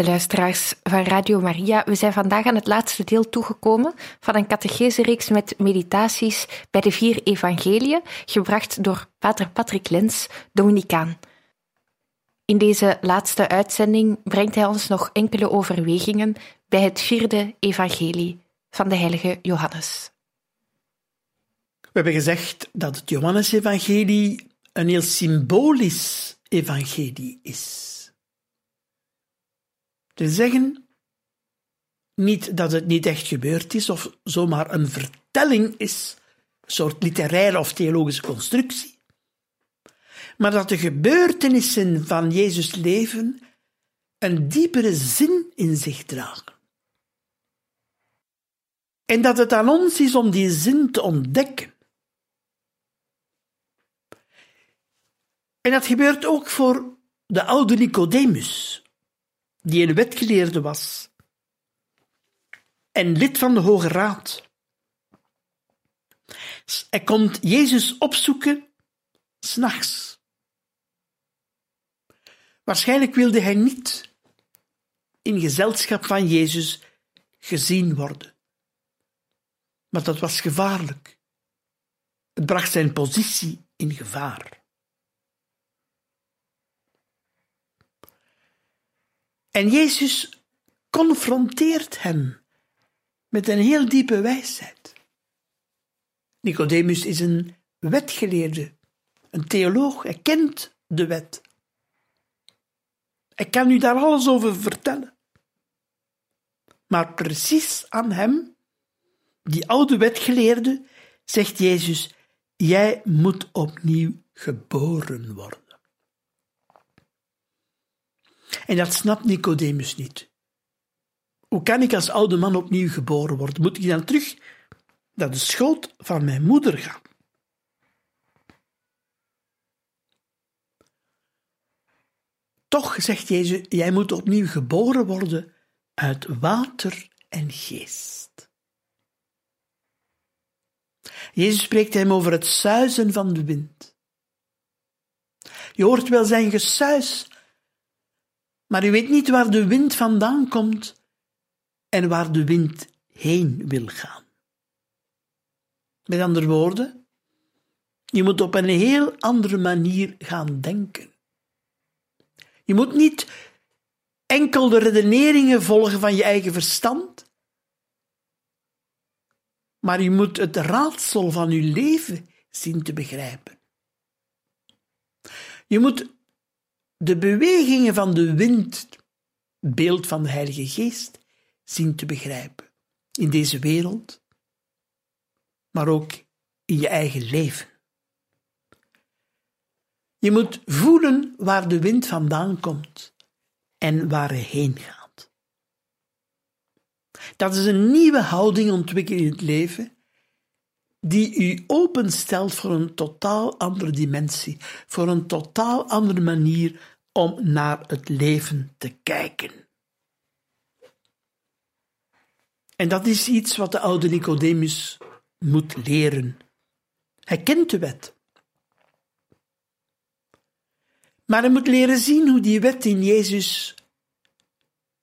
Beste luisteraars van Radio Maria, we zijn vandaag aan het laatste deel toegekomen van een catechesereeks met meditaties bij de vier evangeliën, gebracht door pater Patrick Lens, Dominicaan. In deze laatste uitzending brengt hij ons nog enkele overwegingen bij het vierde evangelie van de heilige Johannes. We hebben gezegd dat het Johannesevangelie een heel symbolisch evangelie is. Te zeggen, niet dat het niet echt gebeurd is of zomaar een vertelling is, een soort literaire of theologische constructie, maar dat de gebeurtenissen van Jezus' leven een diepere zin in zich dragen. En dat het aan ons is om die zin te ontdekken. En dat gebeurt ook voor de oude Nicodemus, die een wetgeleerde was en lid van de Hoge Raad. Hij komt Jezus opzoeken s'nachts. Waarschijnlijk wilde hij niet in gezelschap van Jezus gezien worden. Maar dat was gevaarlijk. Het bracht zijn positie in gevaar. En Jezus confronteert hem met een heel diepe wijsheid. Nicodemus is een wetgeleerde, een theoloog, hij kent de wet. Hij kan u daar alles over vertellen. Maar precies aan hem, die oude wetgeleerde, zegt Jezus: Jij moet opnieuw geboren worden. En dat snapt Nicodemus niet. Hoe kan ik als oude man opnieuw geboren worden? Moet ik dan terug naar de schoot van mijn moeder gaan? Toch, zegt Jezus, jij moet opnieuw geboren worden uit water en geest. Jezus spreekt hem over het suizen van de wind. Je hoort wel zijn gesuis maar u weet niet waar de wind vandaan komt en waar de wind heen wil gaan. Met andere woorden, je moet op een heel andere manier gaan denken. Je moet niet enkel de redeneringen volgen van je eigen verstand, maar je moet het raadsel van je leven zien te begrijpen. Je moet de bewegingen van de wind, beeld van de Heilige Geest, zien te begrijpen. In deze wereld, maar ook in je eigen leven. Je moet voelen waar de wind vandaan komt en waar hij heen gaat. Dat is een nieuwe houding ontwikkelen in het leven die u openstelt voor een totaal andere dimensie, voor een totaal andere manier om naar het leven te kijken. En dat is iets wat de oude Nicodemus moet leren. Hij kent de wet. Maar hij moet leren zien hoe die wet in Jezus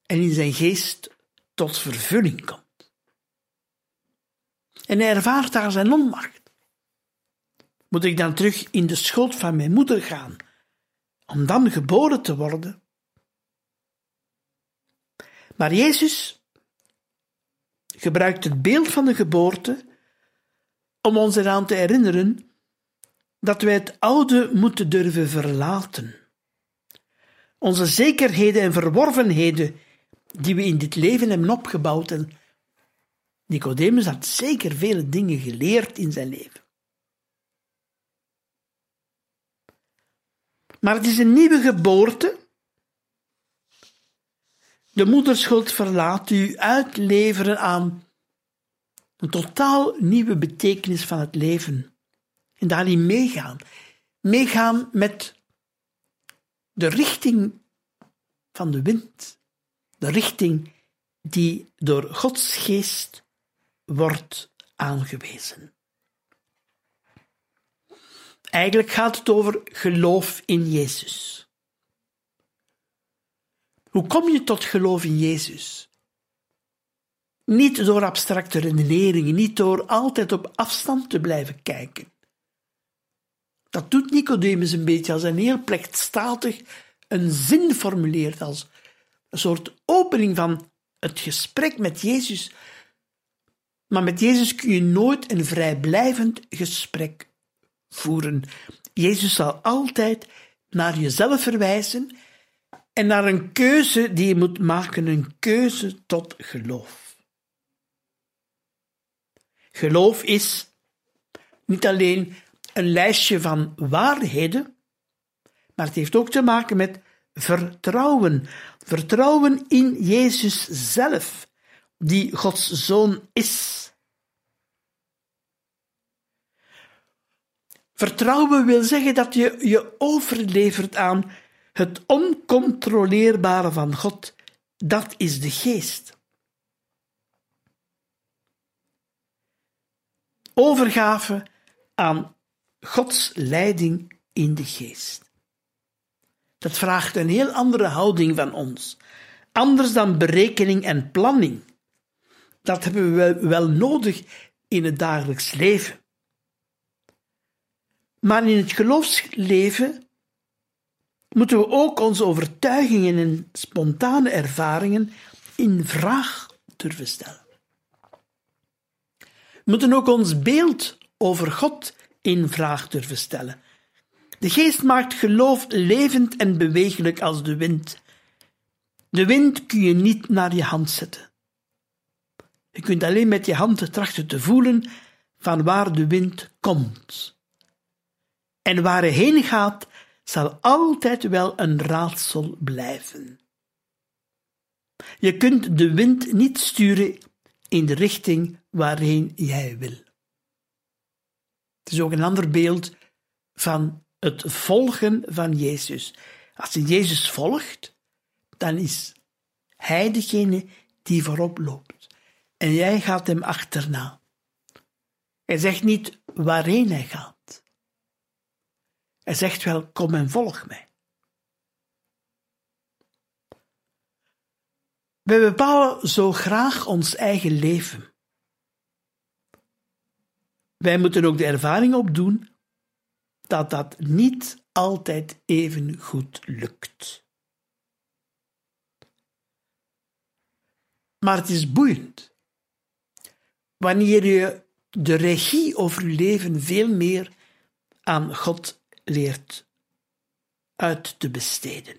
en in zijn geest tot vervulling komt. En hij ervaart daar zijn onmacht. Moet ik dan terug in de schoot van mijn moeder gaan, om dan geboren te worden? Maar Jezus gebruikt het beeld van de geboorte om ons eraan te herinneren dat wij het oude moeten durven verlaten. Onze zekerheden en verworvenheden die we in dit leven hebben opgebouwd. En Nicodemus had zeker vele dingen geleerd in zijn leven. Maar het is een nieuwe geboorte. De moederschuld verlaat u uitleveren aan een totaal nieuwe betekenis van het leven. En daarin meegaan. Meegaan met de richting van de wind. De richting die door Gods geest wordt aangewezen. Eigenlijk gaat het over geloof in Jezus. Hoe kom je tot geloof in Jezus? Niet door abstracte redeneringen, niet door altijd op afstand te blijven kijken. Dat doet Nicodemus een beetje als een heel plechtstatig een zin formuleert, als een soort opening van het gesprek met Jezus. Maar met Jezus kun je nooit een vrijblijvend gesprek voeren. Jezus zal altijd naar jezelf verwijzen en naar een keuze die je moet maken, een keuze tot geloof. Geloof is niet alleen een lijstje van waarheden, maar het heeft ook te maken met vertrouwen. Vertrouwen in Jezus zelf, die Gods zoon is. Vertrouwen wil zeggen dat je je overlevert aan het oncontroleerbare van God. Dat is de geest. Overgave aan Gods leiding in de geest. Dat vraagt een heel andere houding van ons. Anders dan berekening en planning. Dat hebben we wel nodig in het dagelijks leven. Maar in het geloofsleven moeten we ook onze overtuigingen en spontane ervaringen in vraag durven stellen. We moeten ook ons beeld over God in vraag durven stellen. De geest maakt geloof levend en bewegelijk als de wind. De wind kun je niet naar je hand zetten. Je kunt alleen met je handen trachten te voelen van waar de wind komt. En waar hij heen gaat, zal altijd wel een raadsel blijven. Je kunt de wind niet sturen in de richting waarheen jij wil. Het is ook een ander beeld van het volgen van Jezus. Als je Jezus volgt, dan is Hij degene die voorop loopt. En jij gaat hem achterna. Hij zegt niet waarheen hij gaat. Hij zegt wel, kom en volg mij. We bepalen zo graag ons eigen leven. Wij moeten ook de ervaring opdoen dat dat niet altijd even goed lukt. Maar het is boeiend. Wanneer je de regie over je leven veel meer aan God leert uit te besteden.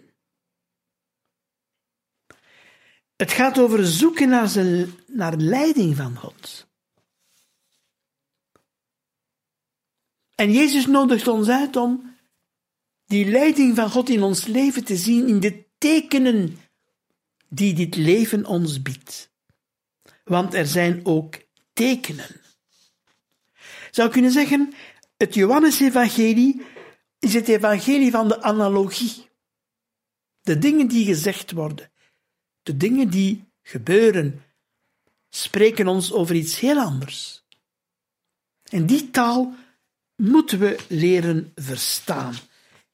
Het gaat over zoeken naar, zijn, naar leiding van God. En Jezus nodigt ons uit om die leiding van God in ons leven te zien in de tekenen die dit leven ons biedt. Want er zijn ook tekenen. Zou kunnen zeggen, het Johannesevangelie is het evangelie van de analogie. De dingen die gezegd worden, de dingen die gebeuren, spreken ons over iets heel anders. En die taal moeten we leren verstaan.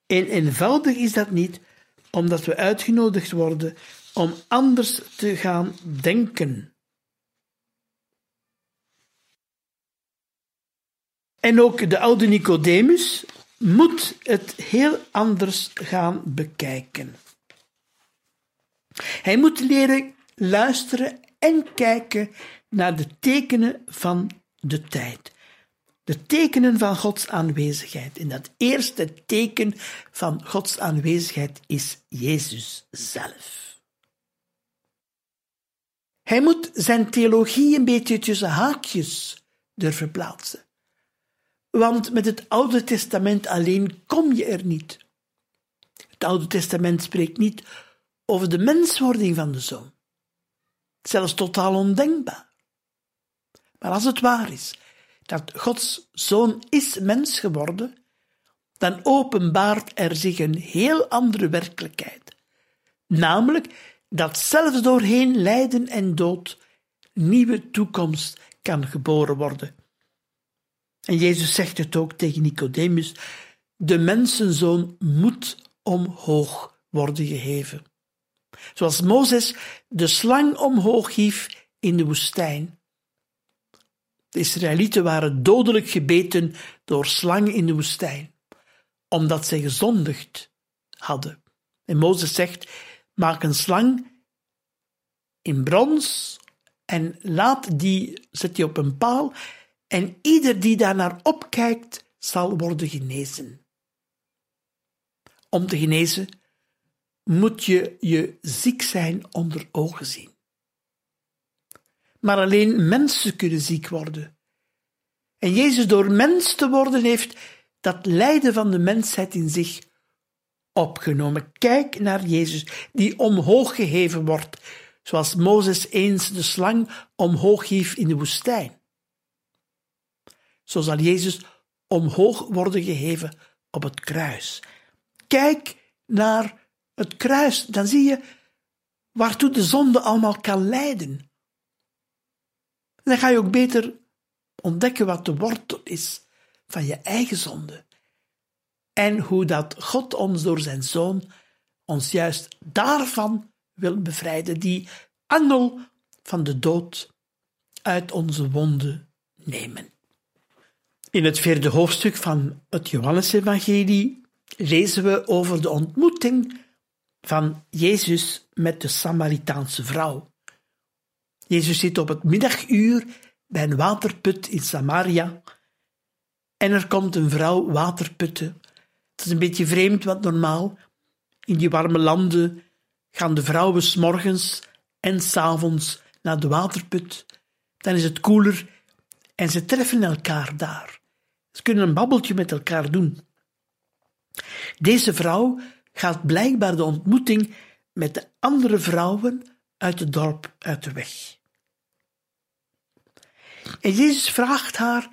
En eenvoudig is dat niet, omdat we uitgenodigd worden om anders te gaan denken. En ook de oude Nicodemus, moet het heel anders gaan bekijken. Hij moet leren luisteren en kijken naar de tekenen van de tijd. De tekenen van Gods aanwezigheid. En dat eerste teken van Gods aanwezigheid is Jezus zelf. Hij moet zijn theologie een beetje tussen haakjes durven plaatsen. Want met het Oude Testament alleen kom je er niet. Het Oude Testament spreekt niet over de menswording van de zoon. Zelfs totaal ondenkbaar. Maar als het waar is dat Gods zoon is mens geworden, dan openbaart er zich een heel andere werkelijkheid. Namelijk dat zelfs doorheen lijden en dood nieuwe toekomst kan geboren worden. En Jezus zegt het ook tegen Nicodemus: de mensenzoon moet omhoog worden geheven. Zoals Mozes de slang omhoog hief in de woestijn. De Israëlieten waren dodelijk gebeten door slangen in de woestijn, omdat zij gezondigd hadden. En Mozes zegt: maak een slang in brons en laat die, zet die op een paal en ieder die daarnaar opkijkt zal worden genezen. Om te genezen moet je je ziek zijn onder ogen zien. Maar alleen mensen kunnen ziek worden. En Jezus door mens te worden heeft dat lijden van de mensheid in zich opgenomen. Kijk naar Jezus, die omhoog geheven wordt, zoals Mozes eens de slang omhoog hief in de woestijn. Zo zal Jezus omhoog worden geheven op het kruis. Kijk naar het kruis, dan zie je waartoe de zonde allemaal kan leiden. Dan ga je ook beter ontdekken wat de wortel is van je eigen zonde. En hoe dat God ons door zijn zoon ons juist daarvan wil bevrijden, die angel van de dood uit onze wonden nemen. In het vierde hoofdstuk van het Johannesevangelie lezen we over de ontmoeting van Jezus met de Samaritaanse vrouw. Jezus zit op het middaguur bij een waterput in Samaria en er komt een vrouw waterputten. Het is een beetje vreemd, want normaal in die warme landen gaan de vrouwen s morgens en s avonds naar de waterput. Dan is het koeler en ze treffen elkaar daar. Ze kunnen een babbeltje met elkaar doen. Deze vrouw gaat blijkbaar de ontmoeting met de andere vrouwen uit het dorp uit de weg. En Jezus vraagt haar: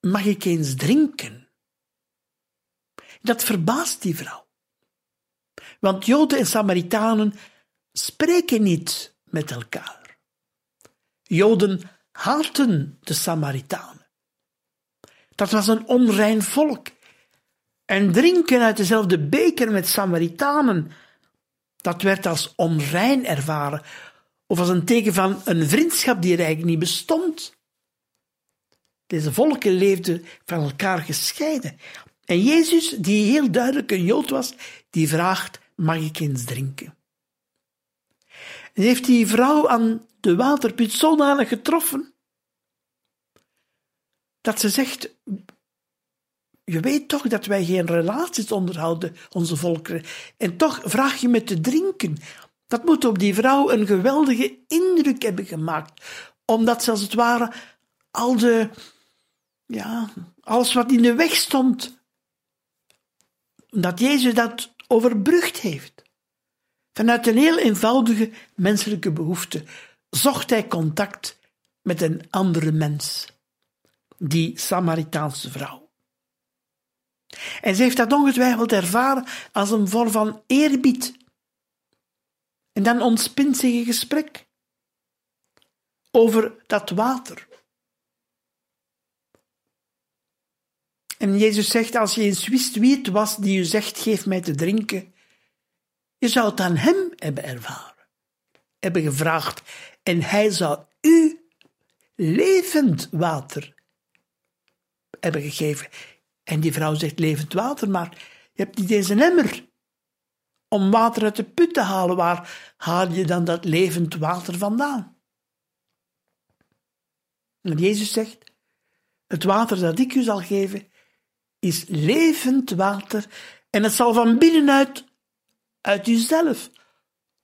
Mag ik eens drinken? Dat verbaast die vrouw. Want Joden en Samaritanen spreken niet met elkaar. Joden haten de Samaritanen. Dat was een onrein volk. En drinken uit dezelfde beker met Samaritanen, dat werd als onrein ervaren, of als een teken van een vriendschap die er eigenlijk niet bestond. Deze volken leefden van elkaar gescheiden. En Jezus, die heel duidelijk een Jood was, die vraagt, mag ik eens drinken? En heeft die vrouw aan de waterput zodanig getroffen, dat ze zegt, je weet toch dat wij geen relaties onderhouden, onze volkeren, en toch vraag je me te drinken. Dat moet op die vrouw een geweldige indruk hebben gemaakt, omdat ze als het ware al de, ja, alles wat in de weg stond, dat Jezus dat overbrugd heeft. Vanuit een heel eenvoudige menselijke behoefte zocht hij contact met een andere mens, die Samaritaanse vrouw. En ze heeft dat ongetwijfeld ervaren als een vorm van eerbied. En dan ontspint zich een gesprek over dat water. En Jezus zegt, als je eens wist wie het was die u zegt, geef mij te drinken, je zou het aan hem hebben ervaren, hebben gevraagd, en hij zou u levend water hebben gegeven. En die vrouw zegt levend water, maar je hebt niet eens een emmer. om water uit de put te halen. Waar haal je dan dat levend water vandaan? En Jezus zegt: Het water dat ik u zal geven is levend water en het zal van binnenuit uit uzelf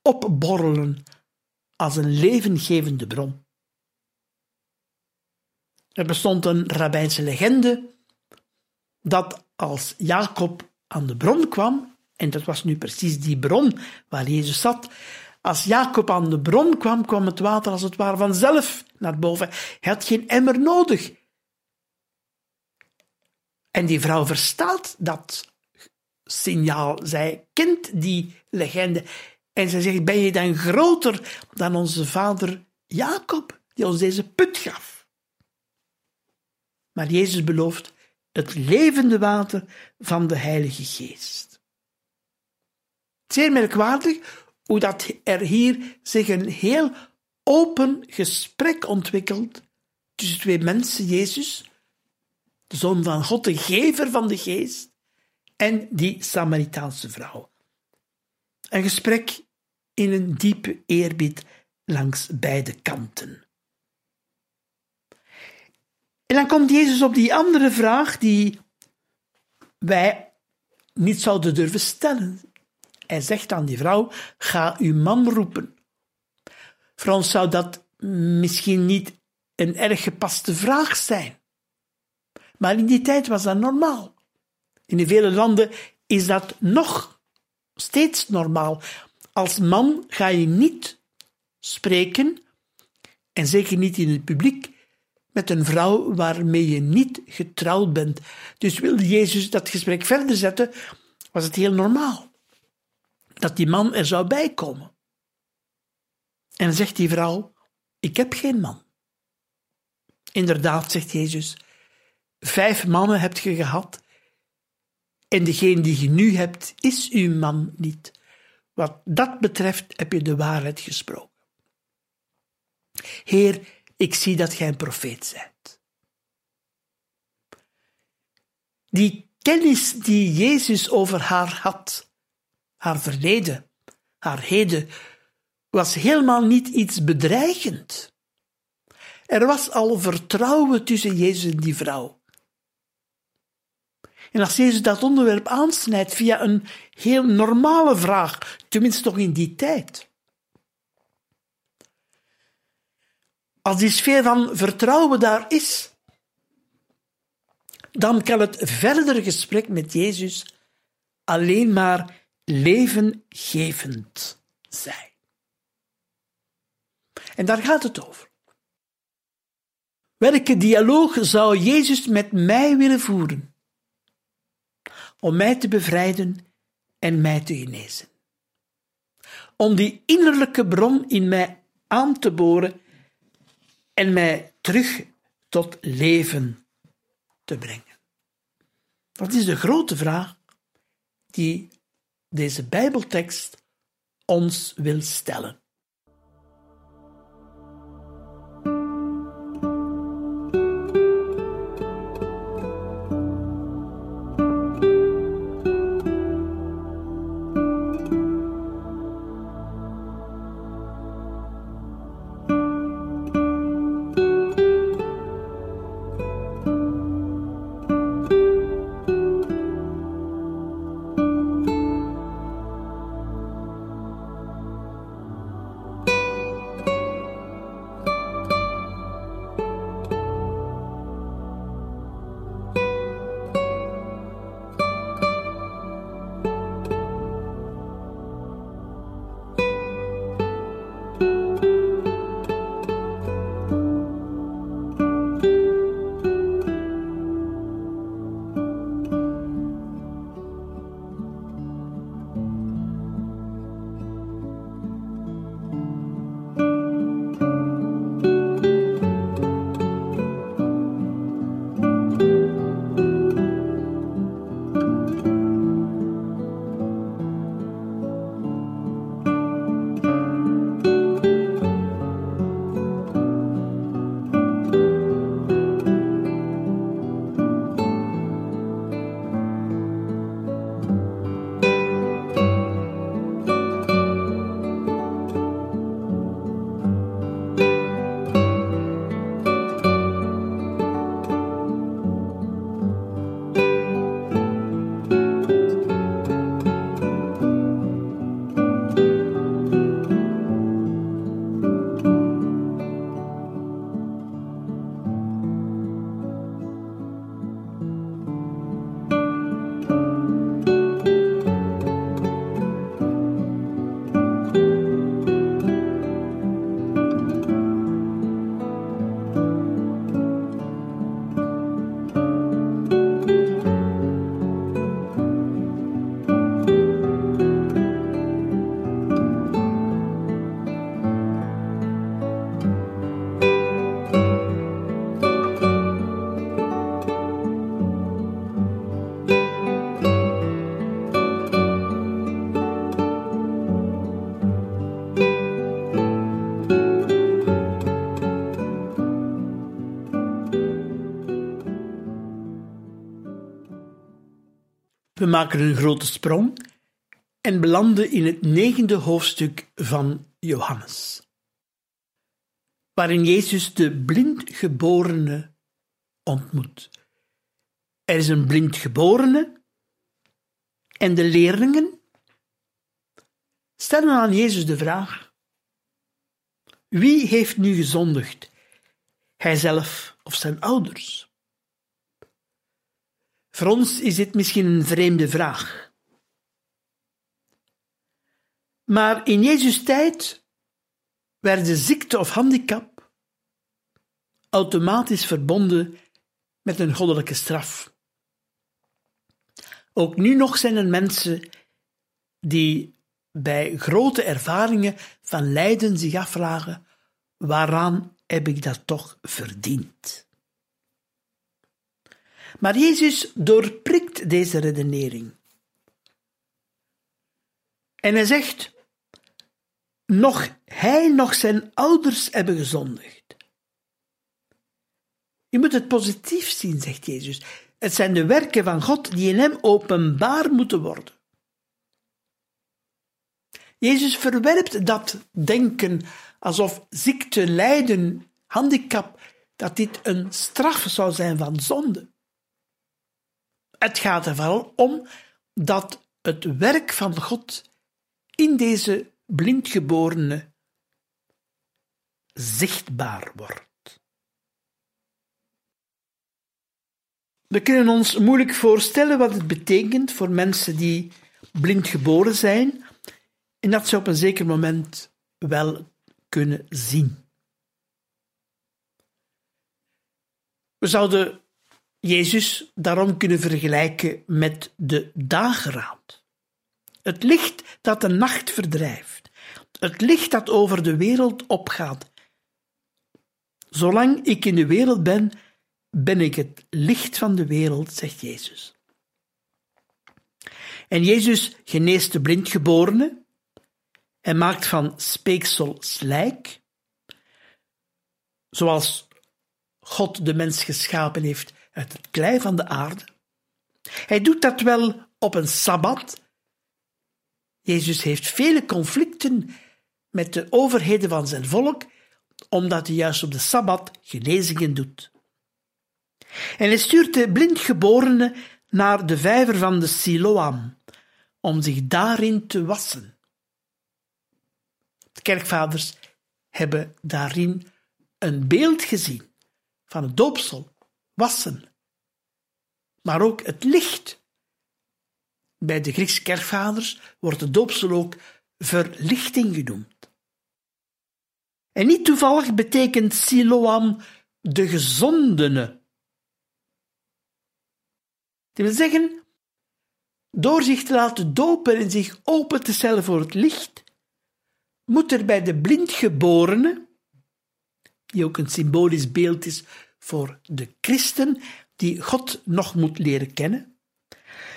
opborrelen als een levengevende bron. Er bestond een rabbijnse legende dat als Jacob aan de bron kwam, en dat was nu precies die bron waar Jezus zat, als Jacob aan de bron kwam, kwam het water als het ware vanzelf naar boven. Hij had geen emmer nodig. En die vrouw verstaat dat signaal. Zij kent die legende. En zij zegt: Ben je dan groter dan onze vader Jacob, die ons deze put gaf? Maar Jezus belooft het levende water van de Heilige Geest. Zeer merkwaardig hoe dat er hier zich een heel open gesprek ontwikkelt tussen twee mensen, Jezus, de Zoon van God, de gever van de Geest, en die Samaritaanse vrouw. Een gesprek in een diepe eerbied langs beide kanten. En dan komt Jezus op die andere vraag die wij niet zouden durven stellen. Hij zegt aan die vrouw: Ga uw man roepen. Voor ons zou dat misschien niet een erg gepaste vraag zijn. Maar in die tijd was dat normaal. In vele landen is dat nog steeds normaal. Als man ga je niet spreken, en zeker niet in het publiek, met een vrouw waarmee je niet getrouwd bent. Dus wilde Jezus dat gesprek verder zetten, was het heel normaal dat die man er zou bijkomen. En dan zegt die vrouw: Ik heb geen man. Inderdaad, zegt Jezus, vijf mannen hebt je gehad, en degene die je nu hebt, is uw man niet. Wat dat betreft heb je de waarheid gesproken. Heer, ik zie dat gij een profeet bent. Die kennis die Jezus over haar had, haar verleden, haar heden, was helemaal niet iets bedreigend. Er was al vertrouwen tussen Jezus en die vrouw. En als Jezus dat onderwerp aansnijdt via een heel normale vraag, tenminste toch in die tijd. Als die sfeer van vertrouwen daar is, dan kan het verdere gesprek met Jezus alleen maar levengevend zijn. En daar gaat het over. Welke dialoog zou Jezus met mij willen voeren? Om mij te bevrijden en mij te genezen. Om die innerlijke bron in mij aan te boren en mij terug tot leven te brengen. Dat is de grote vraag die deze Bijbeltekst ons wil stellen. Maken een grote sprong en belanden in het negende hoofdstuk van Johannes, waarin Jezus de blindgeborene ontmoet. Er is een blindgeborene en de leerlingen stellen aan Jezus de vraag: Wie heeft nu gezondigd? Hijzelf of zijn ouders? Voor ons is dit misschien een vreemde vraag. Maar in Jezus' tijd werden ziekte of handicap automatisch verbonden met een goddelijke straf. Ook nu nog zijn er mensen die bij grote ervaringen van lijden zich afvragen: waaraan heb ik dat toch verdiend? Maar Jezus doorprikt deze redenering. En hij zegt: nog hij, nog zijn ouders hebben gezondigd. Je moet het positief zien, zegt Jezus. Het zijn de werken van God die in hem openbaar moeten worden. Jezus verwerpt dat denken alsof ziekte, lijden, handicap, dat dit een straf zou zijn van zonde. Het gaat er vooral om dat het werk van God in deze blindgeborene zichtbaar wordt. We kunnen ons moeilijk voorstellen wat het betekent voor mensen die blind geboren zijn en dat ze op een zeker moment wel kunnen zien. We zouden Jezus daarom kunnen vergelijken met de dageraad. Het licht dat de nacht verdrijft, het licht dat over de wereld opgaat. Zolang ik in de wereld ben, ben ik het licht van de wereld, zegt Jezus. En Jezus geneest de blindgeborene en maakt van speeksel slijk, zoals God de mens geschapen heeft uit het klei van de aarde. Hij doet dat wel op een sabbat. Jezus heeft vele conflicten met de overheden van zijn volk, omdat hij juist op de sabbat genezingen doet. En hij stuurt de blindgeborene naar de vijver van de Siloam, om zich daarin te wassen. De kerkvaders hebben daarin een beeld gezien van het doopsel, wassen, maar ook het licht. Bij de Griekse kerkvaders wordt de doopsel ook verlichting genoemd. En niet toevallig betekent Siloam de gezondene. Dat wil zeggen, door zich te laten dopen en zich open te stellen voor het licht, moet er bij de blindgeborene, die ook een symbolisch beeld is voor de christen die God nog moet leren kennen,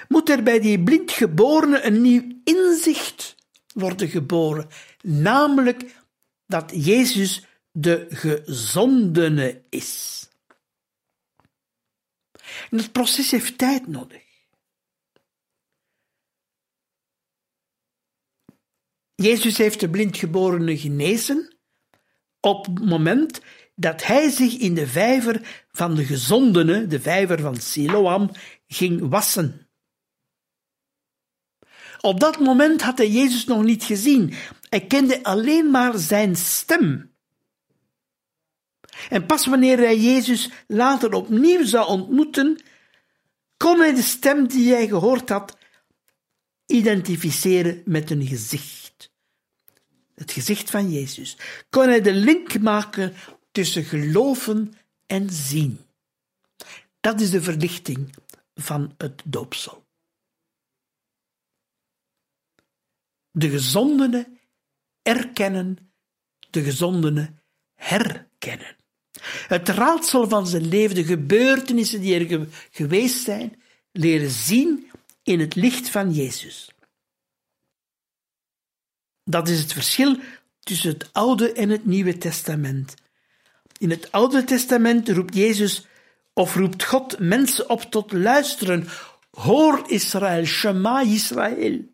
moet er bij die blindgeborene een nieuw inzicht worden geboren, namelijk dat Jezus de gezondene is. En het proces heeft tijd nodig. Jezus heeft de blindgeborene genezen op het moment dat hij zich in de vijver van de gezondene, de vijver van Siloam, ging wassen. Op dat moment had hij Jezus nog niet gezien. Hij kende alleen maar zijn stem. En pas wanneer hij Jezus later opnieuw zou ontmoeten, kon hij de stem die hij gehoord had identificeren met een gezicht. Het gezicht van Jezus. Kon hij de link maken tussen geloven en zien. Dat is de verlichting van het doopsel. De gezondene erkennen, de gezondene herkennen. Het raadsel van zijn leven, de gebeurtenissen die er geweest zijn, leren zien in het licht van Jezus. Dat is het verschil tussen het Oude en het Nieuwe Testament. In het Oude Testament roept Jezus of roept God mensen op tot luisteren, Hoor Israël, Shema Israël.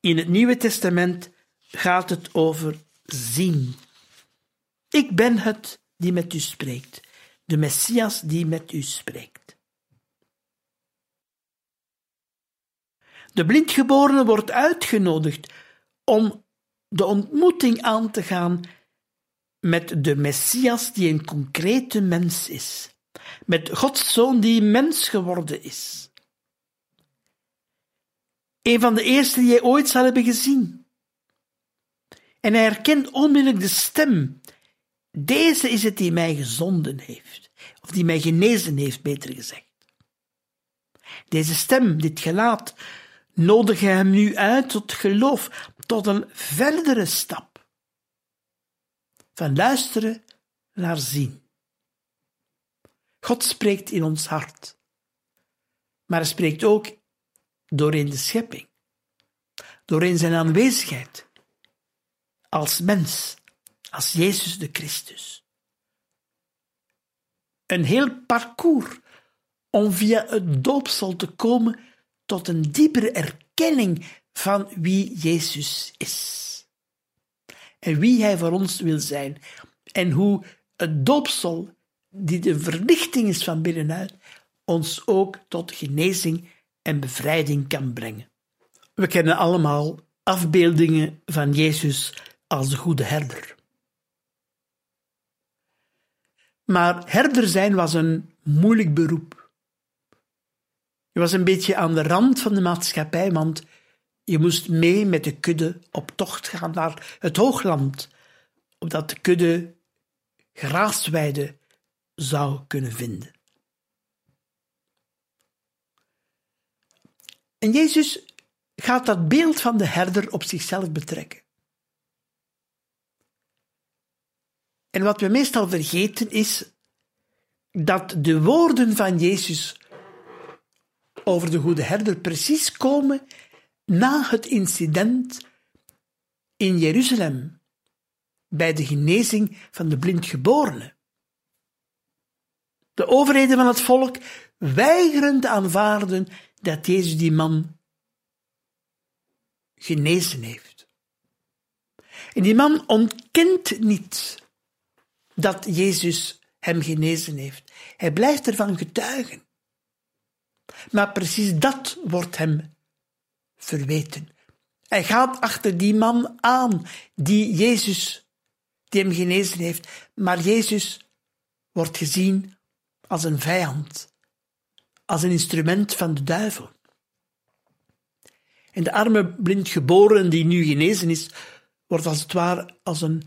In het Nieuwe Testament gaat het over zien. Ik ben het die met u spreekt, de Messias die met u spreekt. De blindgeborene wordt uitgenodigd om de ontmoeting aan te gaan met de Messias die een concrete mens is, met Gods zoon die mens geworden is. Een van de eerste die hij ooit zal hebben gezien. En hij herkent onmiddellijk de stem. Deze is het die mij gezonden heeft, of die mij genezen heeft, beter gezegd. Deze stem, dit gelaat, nodig hem nu uit tot geloof, tot een verdere stap. Van luisteren naar zien. God spreekt in ons hart, maar hij spreekt ook doorheen de schepping, doorheen zijn aanwezigheid, als mens, als Jezus de Christus. Een heel parcours om via het doopsel te komen tot een diepere erkenning van wie Jezus is. En wie Hij voor ons wil zijn. En hoe het doopsel, die de verlichting is van binnenuit, ons ook tot genezing en bevrijding kan brengen. We kennen allemaal afbeeldingen van Jezus als de goede herder. Maar herder zijn was een moeilijk beroep. Je was een beetje aan de rand van de maatschappij, want je moest mee met de kudde op tocht gaan naar het hoogland, opdat de kudde graasweide zou kunnen vinden. En Jezus gaat dat beeld van de herder op zichzelf betrekken. En wat we meestal vergeten is dat de woorden van Jezus over de goede herder precies komen na het incident in Jeruzalem bij de genezing van de blindgeborene. De overheden van het volk weigeren te aanvaarden dat Jezus die man genezen heeft. En die man ontkent niet dat Jezus hem genezen heeft. Hij blijft ervan getuigen. Maar precies dat wordt hem verweten. Hij gaat achter die man aan die Jezus, die hem genezen heeft. Maar Jezus wordt gezien als een vijand, als een instrument van de duivel. En de arme blindgeboren die nu genezen is, wordt als het ware als een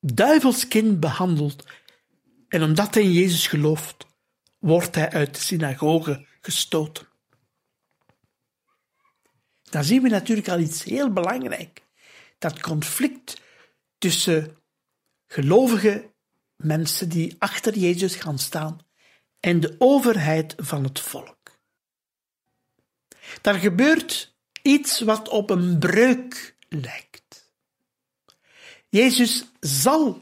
duivelskind behandeld. En omdat hij in Jezus gelooft, wordt hij uit de synagoge gestoten. Dan zien we natuurlijk al iets heel belangrijk. Dat conflict tussen gelovige mensen die achter Jezus gaan staan en de overheid van het volk. Daar gebeurt iets wat op een breuk lijkt. Jezus zal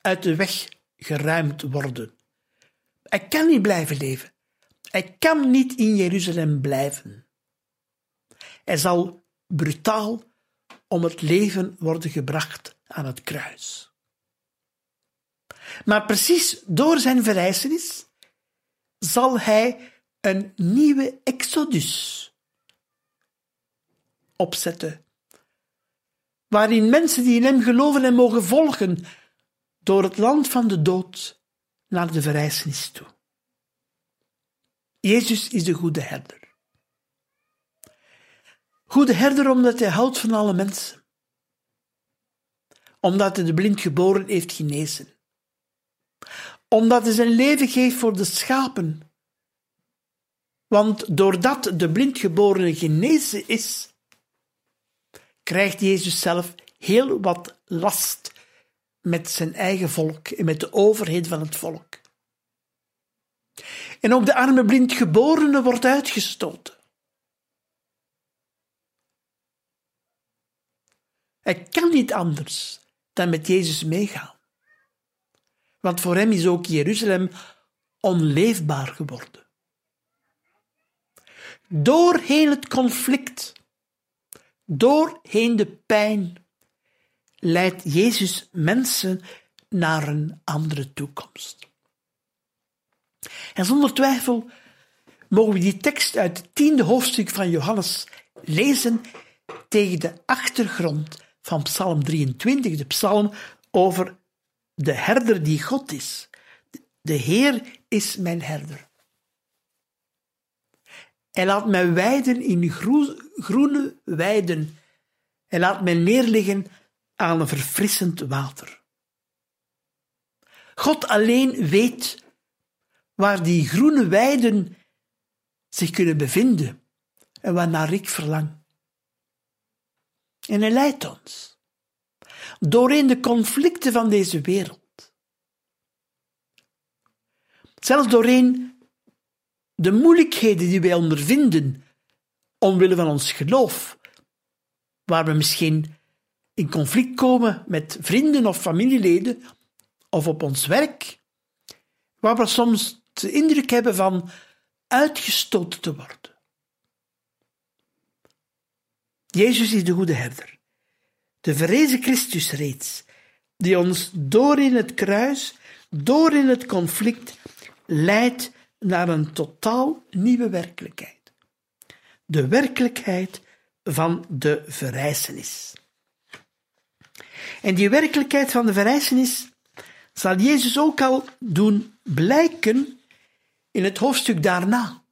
uit de weg geruimd worden. Hij kan niet blijven leven. Hij kan niet in Jeruzalem blijven. Hij zal brutaal om het leven worden gebracht aan het kruis. Maar precies door zijn verrijzenis zal hij een nieuwe exodus opzetten, waarin mensen die in hem geloven en mogen volgen door het land van de dood naar de verrijzenis toe. Jezus is de goede herder. Goede herder omdat hij houdt van alle mensen. Omdat hij de blind geboren heeft genezen. Omdat hij zijn leven geeft voor de schapen. Want doordat de blindgeborene genezen is, krijgt Jezus zelf heel wat last met zijn eigen volk en met de overheid van het volk. En ook de arme blindgeborene wordt uitgestoten. Hij kan niet anders dan met Jezus meegaan. Want voor hem is ook Jeruzalem onleefbaar geworden. Doorheen het conflict, doorheen de pijn, leidt Jezus mensen naar een andere toekomst. En zonder twijfel mogen we die tekst uit het tiende hoofdstuk van Johannes lezen tegen de achtergrond van Psalm 23, de psalm over de herder die God is. De Heer is mijn herder. Hij laat mij weiden in groene weiden. Hij laat mij neerliggen aan een verfrissend water. God alleen weet waar die groene weiden zich kunnen bevinden en waarnaar ik verlang. En hij leidt ons doorheen de conflicten van deze wereld. Zelfs doorheen de moeilijkheden die wij ondervinden omwille van ons geloof, waar we misschien in conflict komen met vrienden of familieleden of op ons werk, waar we soms de indruk hebben van uitgestoten te worden. Jezus is de goede herder, de verrezen Christus reeds, die ons door in het kruis, door in het conflict, leidt naar een totaal nieuwe werkelijkheid. De werkelijkheid van de verrijzenis. En die werkelijkheid van de verrijzenis zal Jezus ook al doen blijken in het hoofdstuk daarna,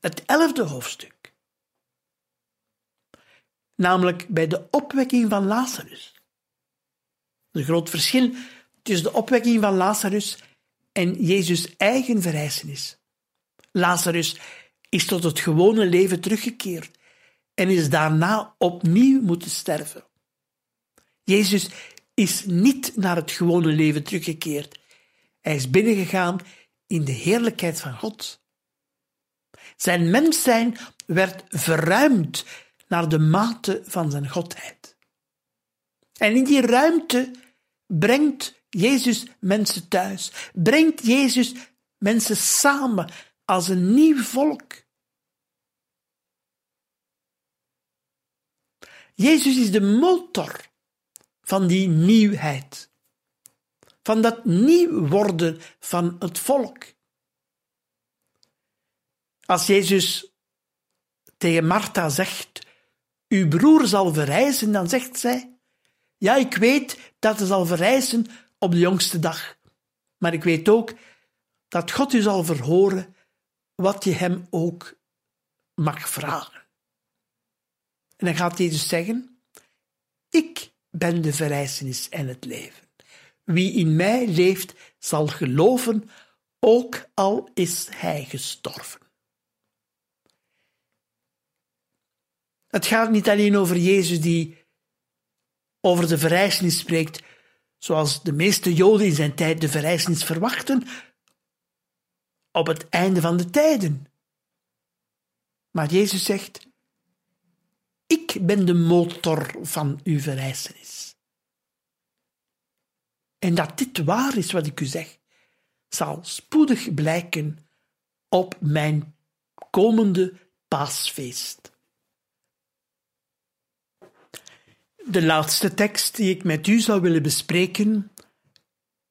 het elfde hoofdstuk. Namelijk bij de opwekking van Lazarus. Een groot verschil tussen de opwekking van Lazarus en Jezus' eigen verrijzenis. Lazarus is tot het gewone leven teruggekeerd en is daarna opnieuw moeten sterven. Jezus is niet naar het gewone leven teruggekeerd. Hij is binnengegaan in de heerlijkheid van God. Zijn mens zijn werd verruimd naar de mate van zijn godheid. En in die ruimte brengt Jezus mensen thuis, brengt Jezus mensen samen als een nieuw volk. Jezus is de motor van die nieuwheid, van dat nieuw worden van het volk. Als Jezus tegen Martha zegt, uw broer zal verrijzen, dan zegt zij, ja, ik weet dat hij zal verrijzen op de jongste dag, maar ik weet ook dat God u zal verhoren wat je hem ook mag vragen. En dan gaat Jezus zeggen, ik ben de verrijzenis en het leven. Wie in mij leeft, zal geloven, ook al is hij gestorven. Het gaat niet alleen over Jezus die over de verrijzenis spreekt, zoals de meeste Joden in zijn tijd de verrijzenis verwachten, op het einde van de tijden. Maar Jezus zegt: Ik ben de motor van uw verrijzenis. En dat dit waar is wat ik u zeg, zal spoedig blijken op mijn komende paasfeest. De laatste tekst die ik met u zou willen bespreken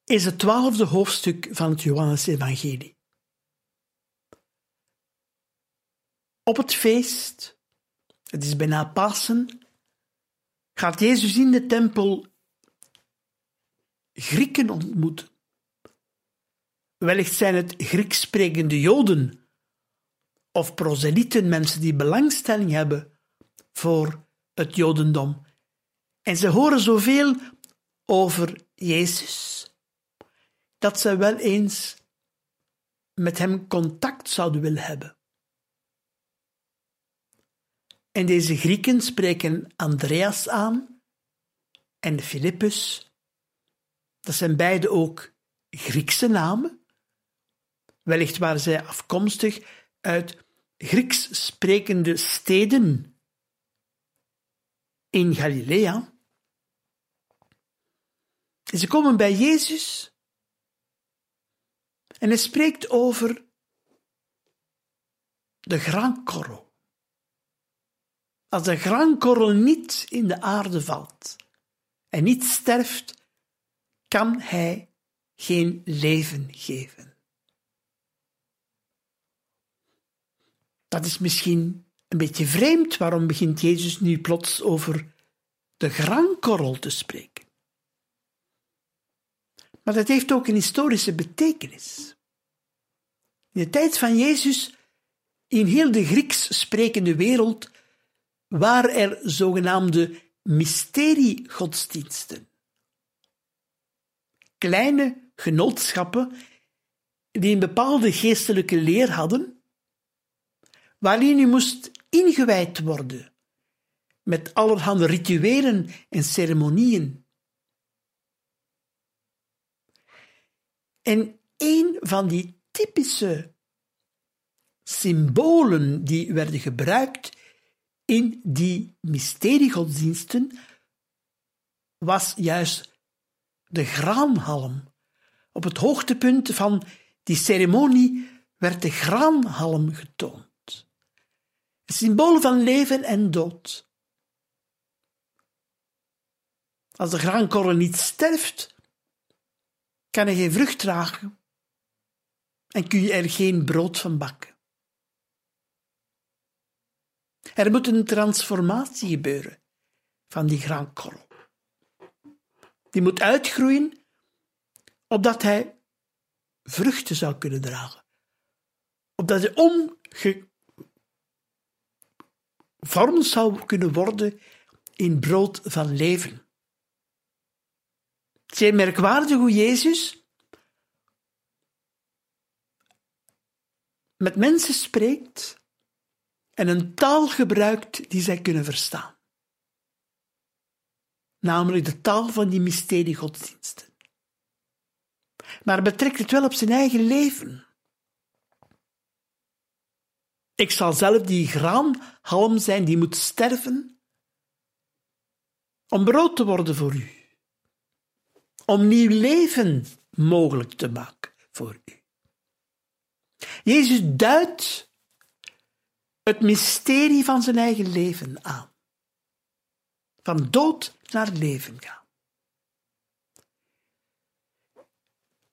is het twaalfde hoofdstuk van het Johannes-evangelie. Op het feest, het is bijna Pasen, gaat Jezus in de tempel Grieken ontmoeten. Wellicht zijn het Grieks sprekende Joden of proselyten, mensen die belangstelling hebben voor het Jodendom en ze horen zoveel over Jezus, dat ze wel eens met hem contact zouden willen hebben. En deze Grieken spreken Andreas aan en Filippus. Dat zijn beide ook Griekse namen. Wellicht waren zij afkomstig uit Grieks sprekende steden in Galilea. En ze komen bij Jezus en hij spreekt over de graankorrel, Als de graankorrel niet in de aarde valt en niet sterft, kan hij geen leven geven. Dat is misschien een beetje vreemd. Waarom begint Jezus nu plots over de graankorrel te spreken? Maar dat heeft ook een historische betekenis. In de tijd van Jezus, in heel de Grieks sprekende wereld, waren er zogenaamde mysteriegodsdiensten. Kleine genootschappen die een bepaalde geestelijke leer hadden, waarin u moest ingewijd worden met allerhande rituelen en ceremonieën. En een van die typische symbolen die werden gebruikt in die mysteriegodsdiensten was juist de graanhalm. Op het hoogtepunt van die ceremonie werd de graanhalm getoond. Een symbool van leven en dood. Als de graankorrel niet sterft, kan hij geen vrucht dragen en kun je er geen brood van bakken. Er moet een transformatie gebeuren van die graankorrel. Die moet uitgroeien opdat hij vruchten zou kunnen dragen. Opdat hij omgevormd zou kunnen worden in brood van leven. Het is merkwaardig hoe Jezus met mensen spreekt en een taal gebruikt die zij kunnen verstaan. Namelijk de taal van die mysteriegodsdiensten. Maar betrekt het wel op zijn eigen leven. Ik zal zelf die graanhalm zijn die moet sterven om brood te worden voor u. Om nieuw leven mogelijk te maken voor u. Jezus duidt het mysterie van zijn eigen leven aan. Van dood naar leven gaan.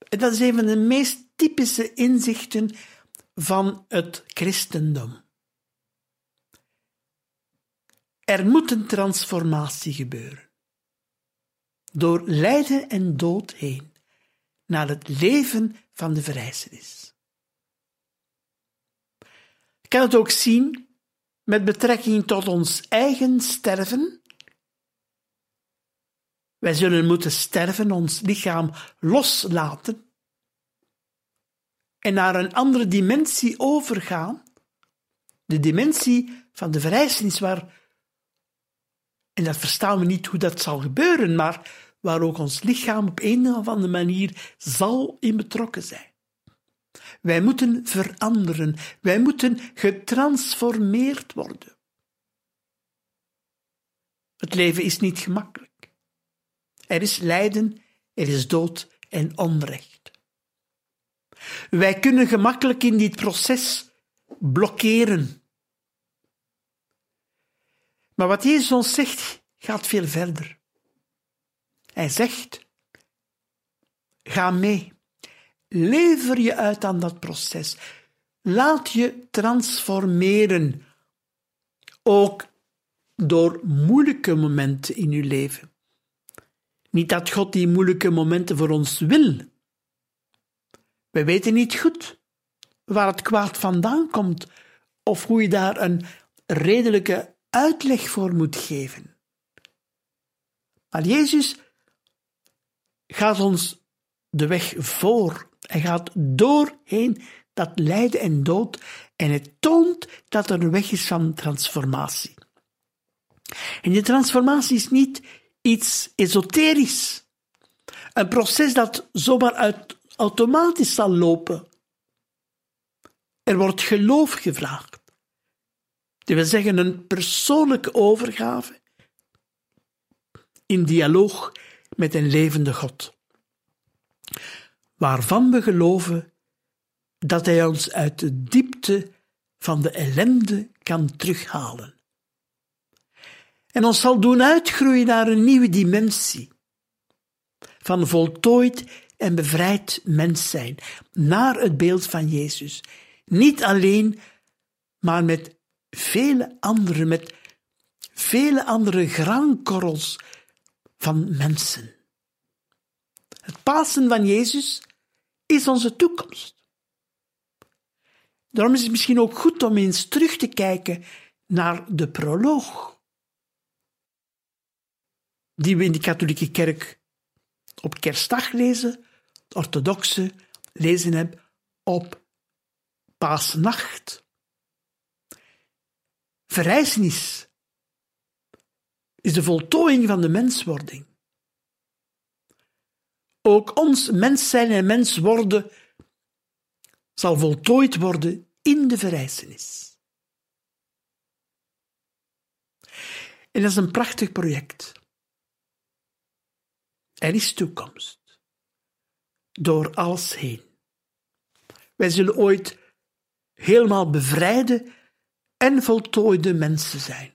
En dat is een van de meest typische inzichten van het christendom. Er moet een transformatie gebeuren. Door lijden en dood heen naar het leven van de verrijzenis kan het ook zien met betrekking tot ons eigen sterven. Wij zullen moeten sterven, ons lichaam loslaten en naar een andere dimensie overgaan, de dimensie van de verrijzenis, waar, en dat verstaan we niet hoe dat zal gebeuren, maar waar ook ons lichaam op een of andere manier zal in betrokken zijn. Wij moeten veranderen. Wij moeten getransformeerd worden. Het leven is niet gemakkelijk. Er is lijden, er is dood en onrecht. Wij kunnen gemakkelijk in dit proces blokkeren. Maar wat Jezus ons zegt, gaat veel verder. Hij zegt: ga mee. Lever je uit aan dat proces. Laat je transformeren. Ook door moeilijke momenten in je leven. Niet dat God die moeilijke momenten voor ons wil. We weten niet goed waar het kwaad vandaan komt of hoe je daar een redelijke uitleg voor moet geven. Maar Jezus gaat ons de weg voor hij gaat doorheen dat lijden en dood en het toont dat er een weg is van transformatie. En die transformatie is niet iets esoterisch, een proces dat zomaar uit, automatisch zal lopen. Er wordt geloof gevraagd. Dat wil zeggen een persoonlijke overgave in dialoog met een levende God waarvan we geloven dat Hij ons uit de diepte van de ellende kan terughalen. en ons zal doen uitgroeien naar een nieuwe dimensie van voltooid en bevrijd mens zijn, naar het beeld van Jezus. Niet alleen, maar met vele andere, met vele andere graankorrels van mensen. Het Pasen van Jezus is onze toekomst. Daarom is het misschien ook goed om eens terug te kijken naar de proloog, die we in de katholieke kerk op kerstdag lezen, de orthodoxe lezen hebben op paasnacht. Verrijzenis is de voltooiing van de menswording. Ook ons mens zijn en mens worden zal voltooid worden in de verrijzenis. En dat is een prachtig project. Er is toekomst. Door alles heen. Wij zullen ooit helemaal bevrijde en voltooide mensen zijn.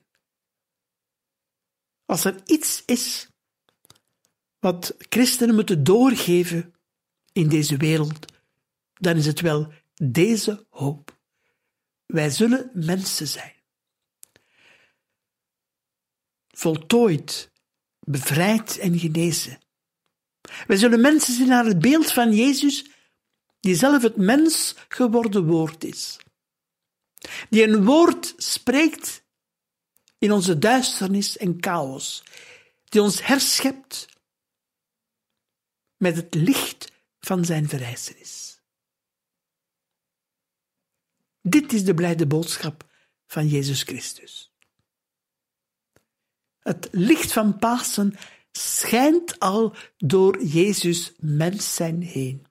Als er iets is wat christenen moeten doorgeven in deze wereld, dan is het wel deze hoop. Wij zullen mensen zijn. Voltooid, bevrijd en genezen. Wij zullen mensen zijn naar het beeld van Jezus, die zelf het mens geworden woord is. Die een woord spreekt in onze duisternis en chaos, die ons herschept met het licht van zijn verrijzenis. Dit is de blijde boodschap van Jezus Christus. Het licht van Pasen schijnt al door Jezus mens zijn heen.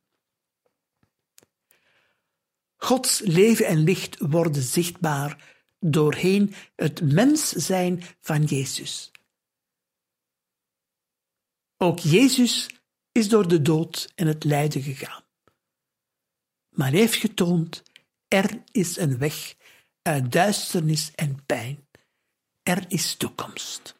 Gods leven en licht worden zichtbaar doorheen het mens zijn van Jezus. Ook Jezus is door de dood en het lijden gegaan. Maar heeft getoond, er is een weg uit duisternis en pijn. Er is toekomst.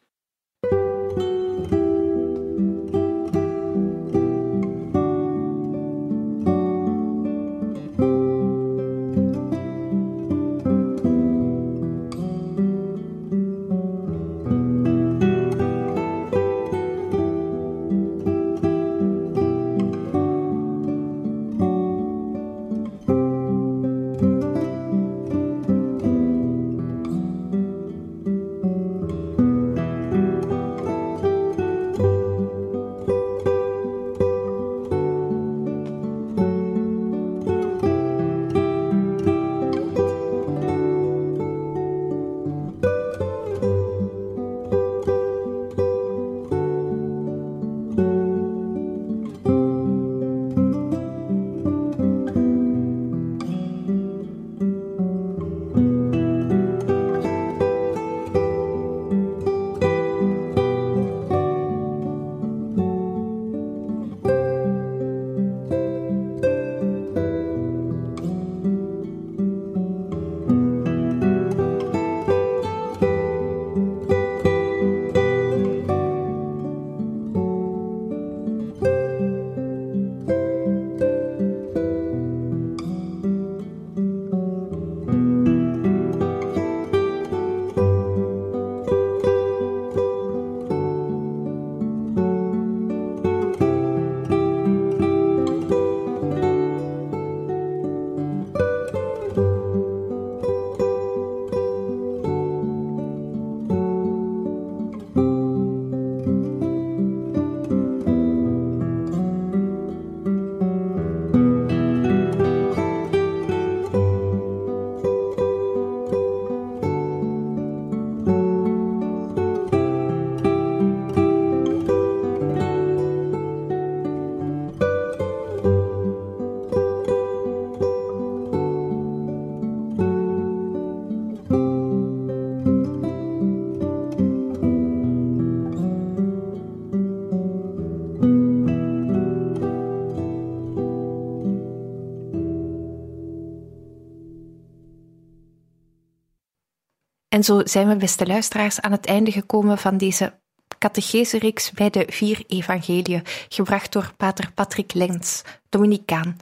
En zo zijn we, beste luisteraars, aan het einde gekomen van deze catechese-reeks bij de vier evangeliën, gebracht door pater Patrick Lens, Dominicaan.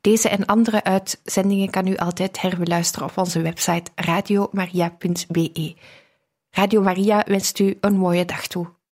Deze en andere uitzendingen kan u altijd herbeluisteren op onze website radiomaria.be. Radio Maria wenst u een mooie dag toe.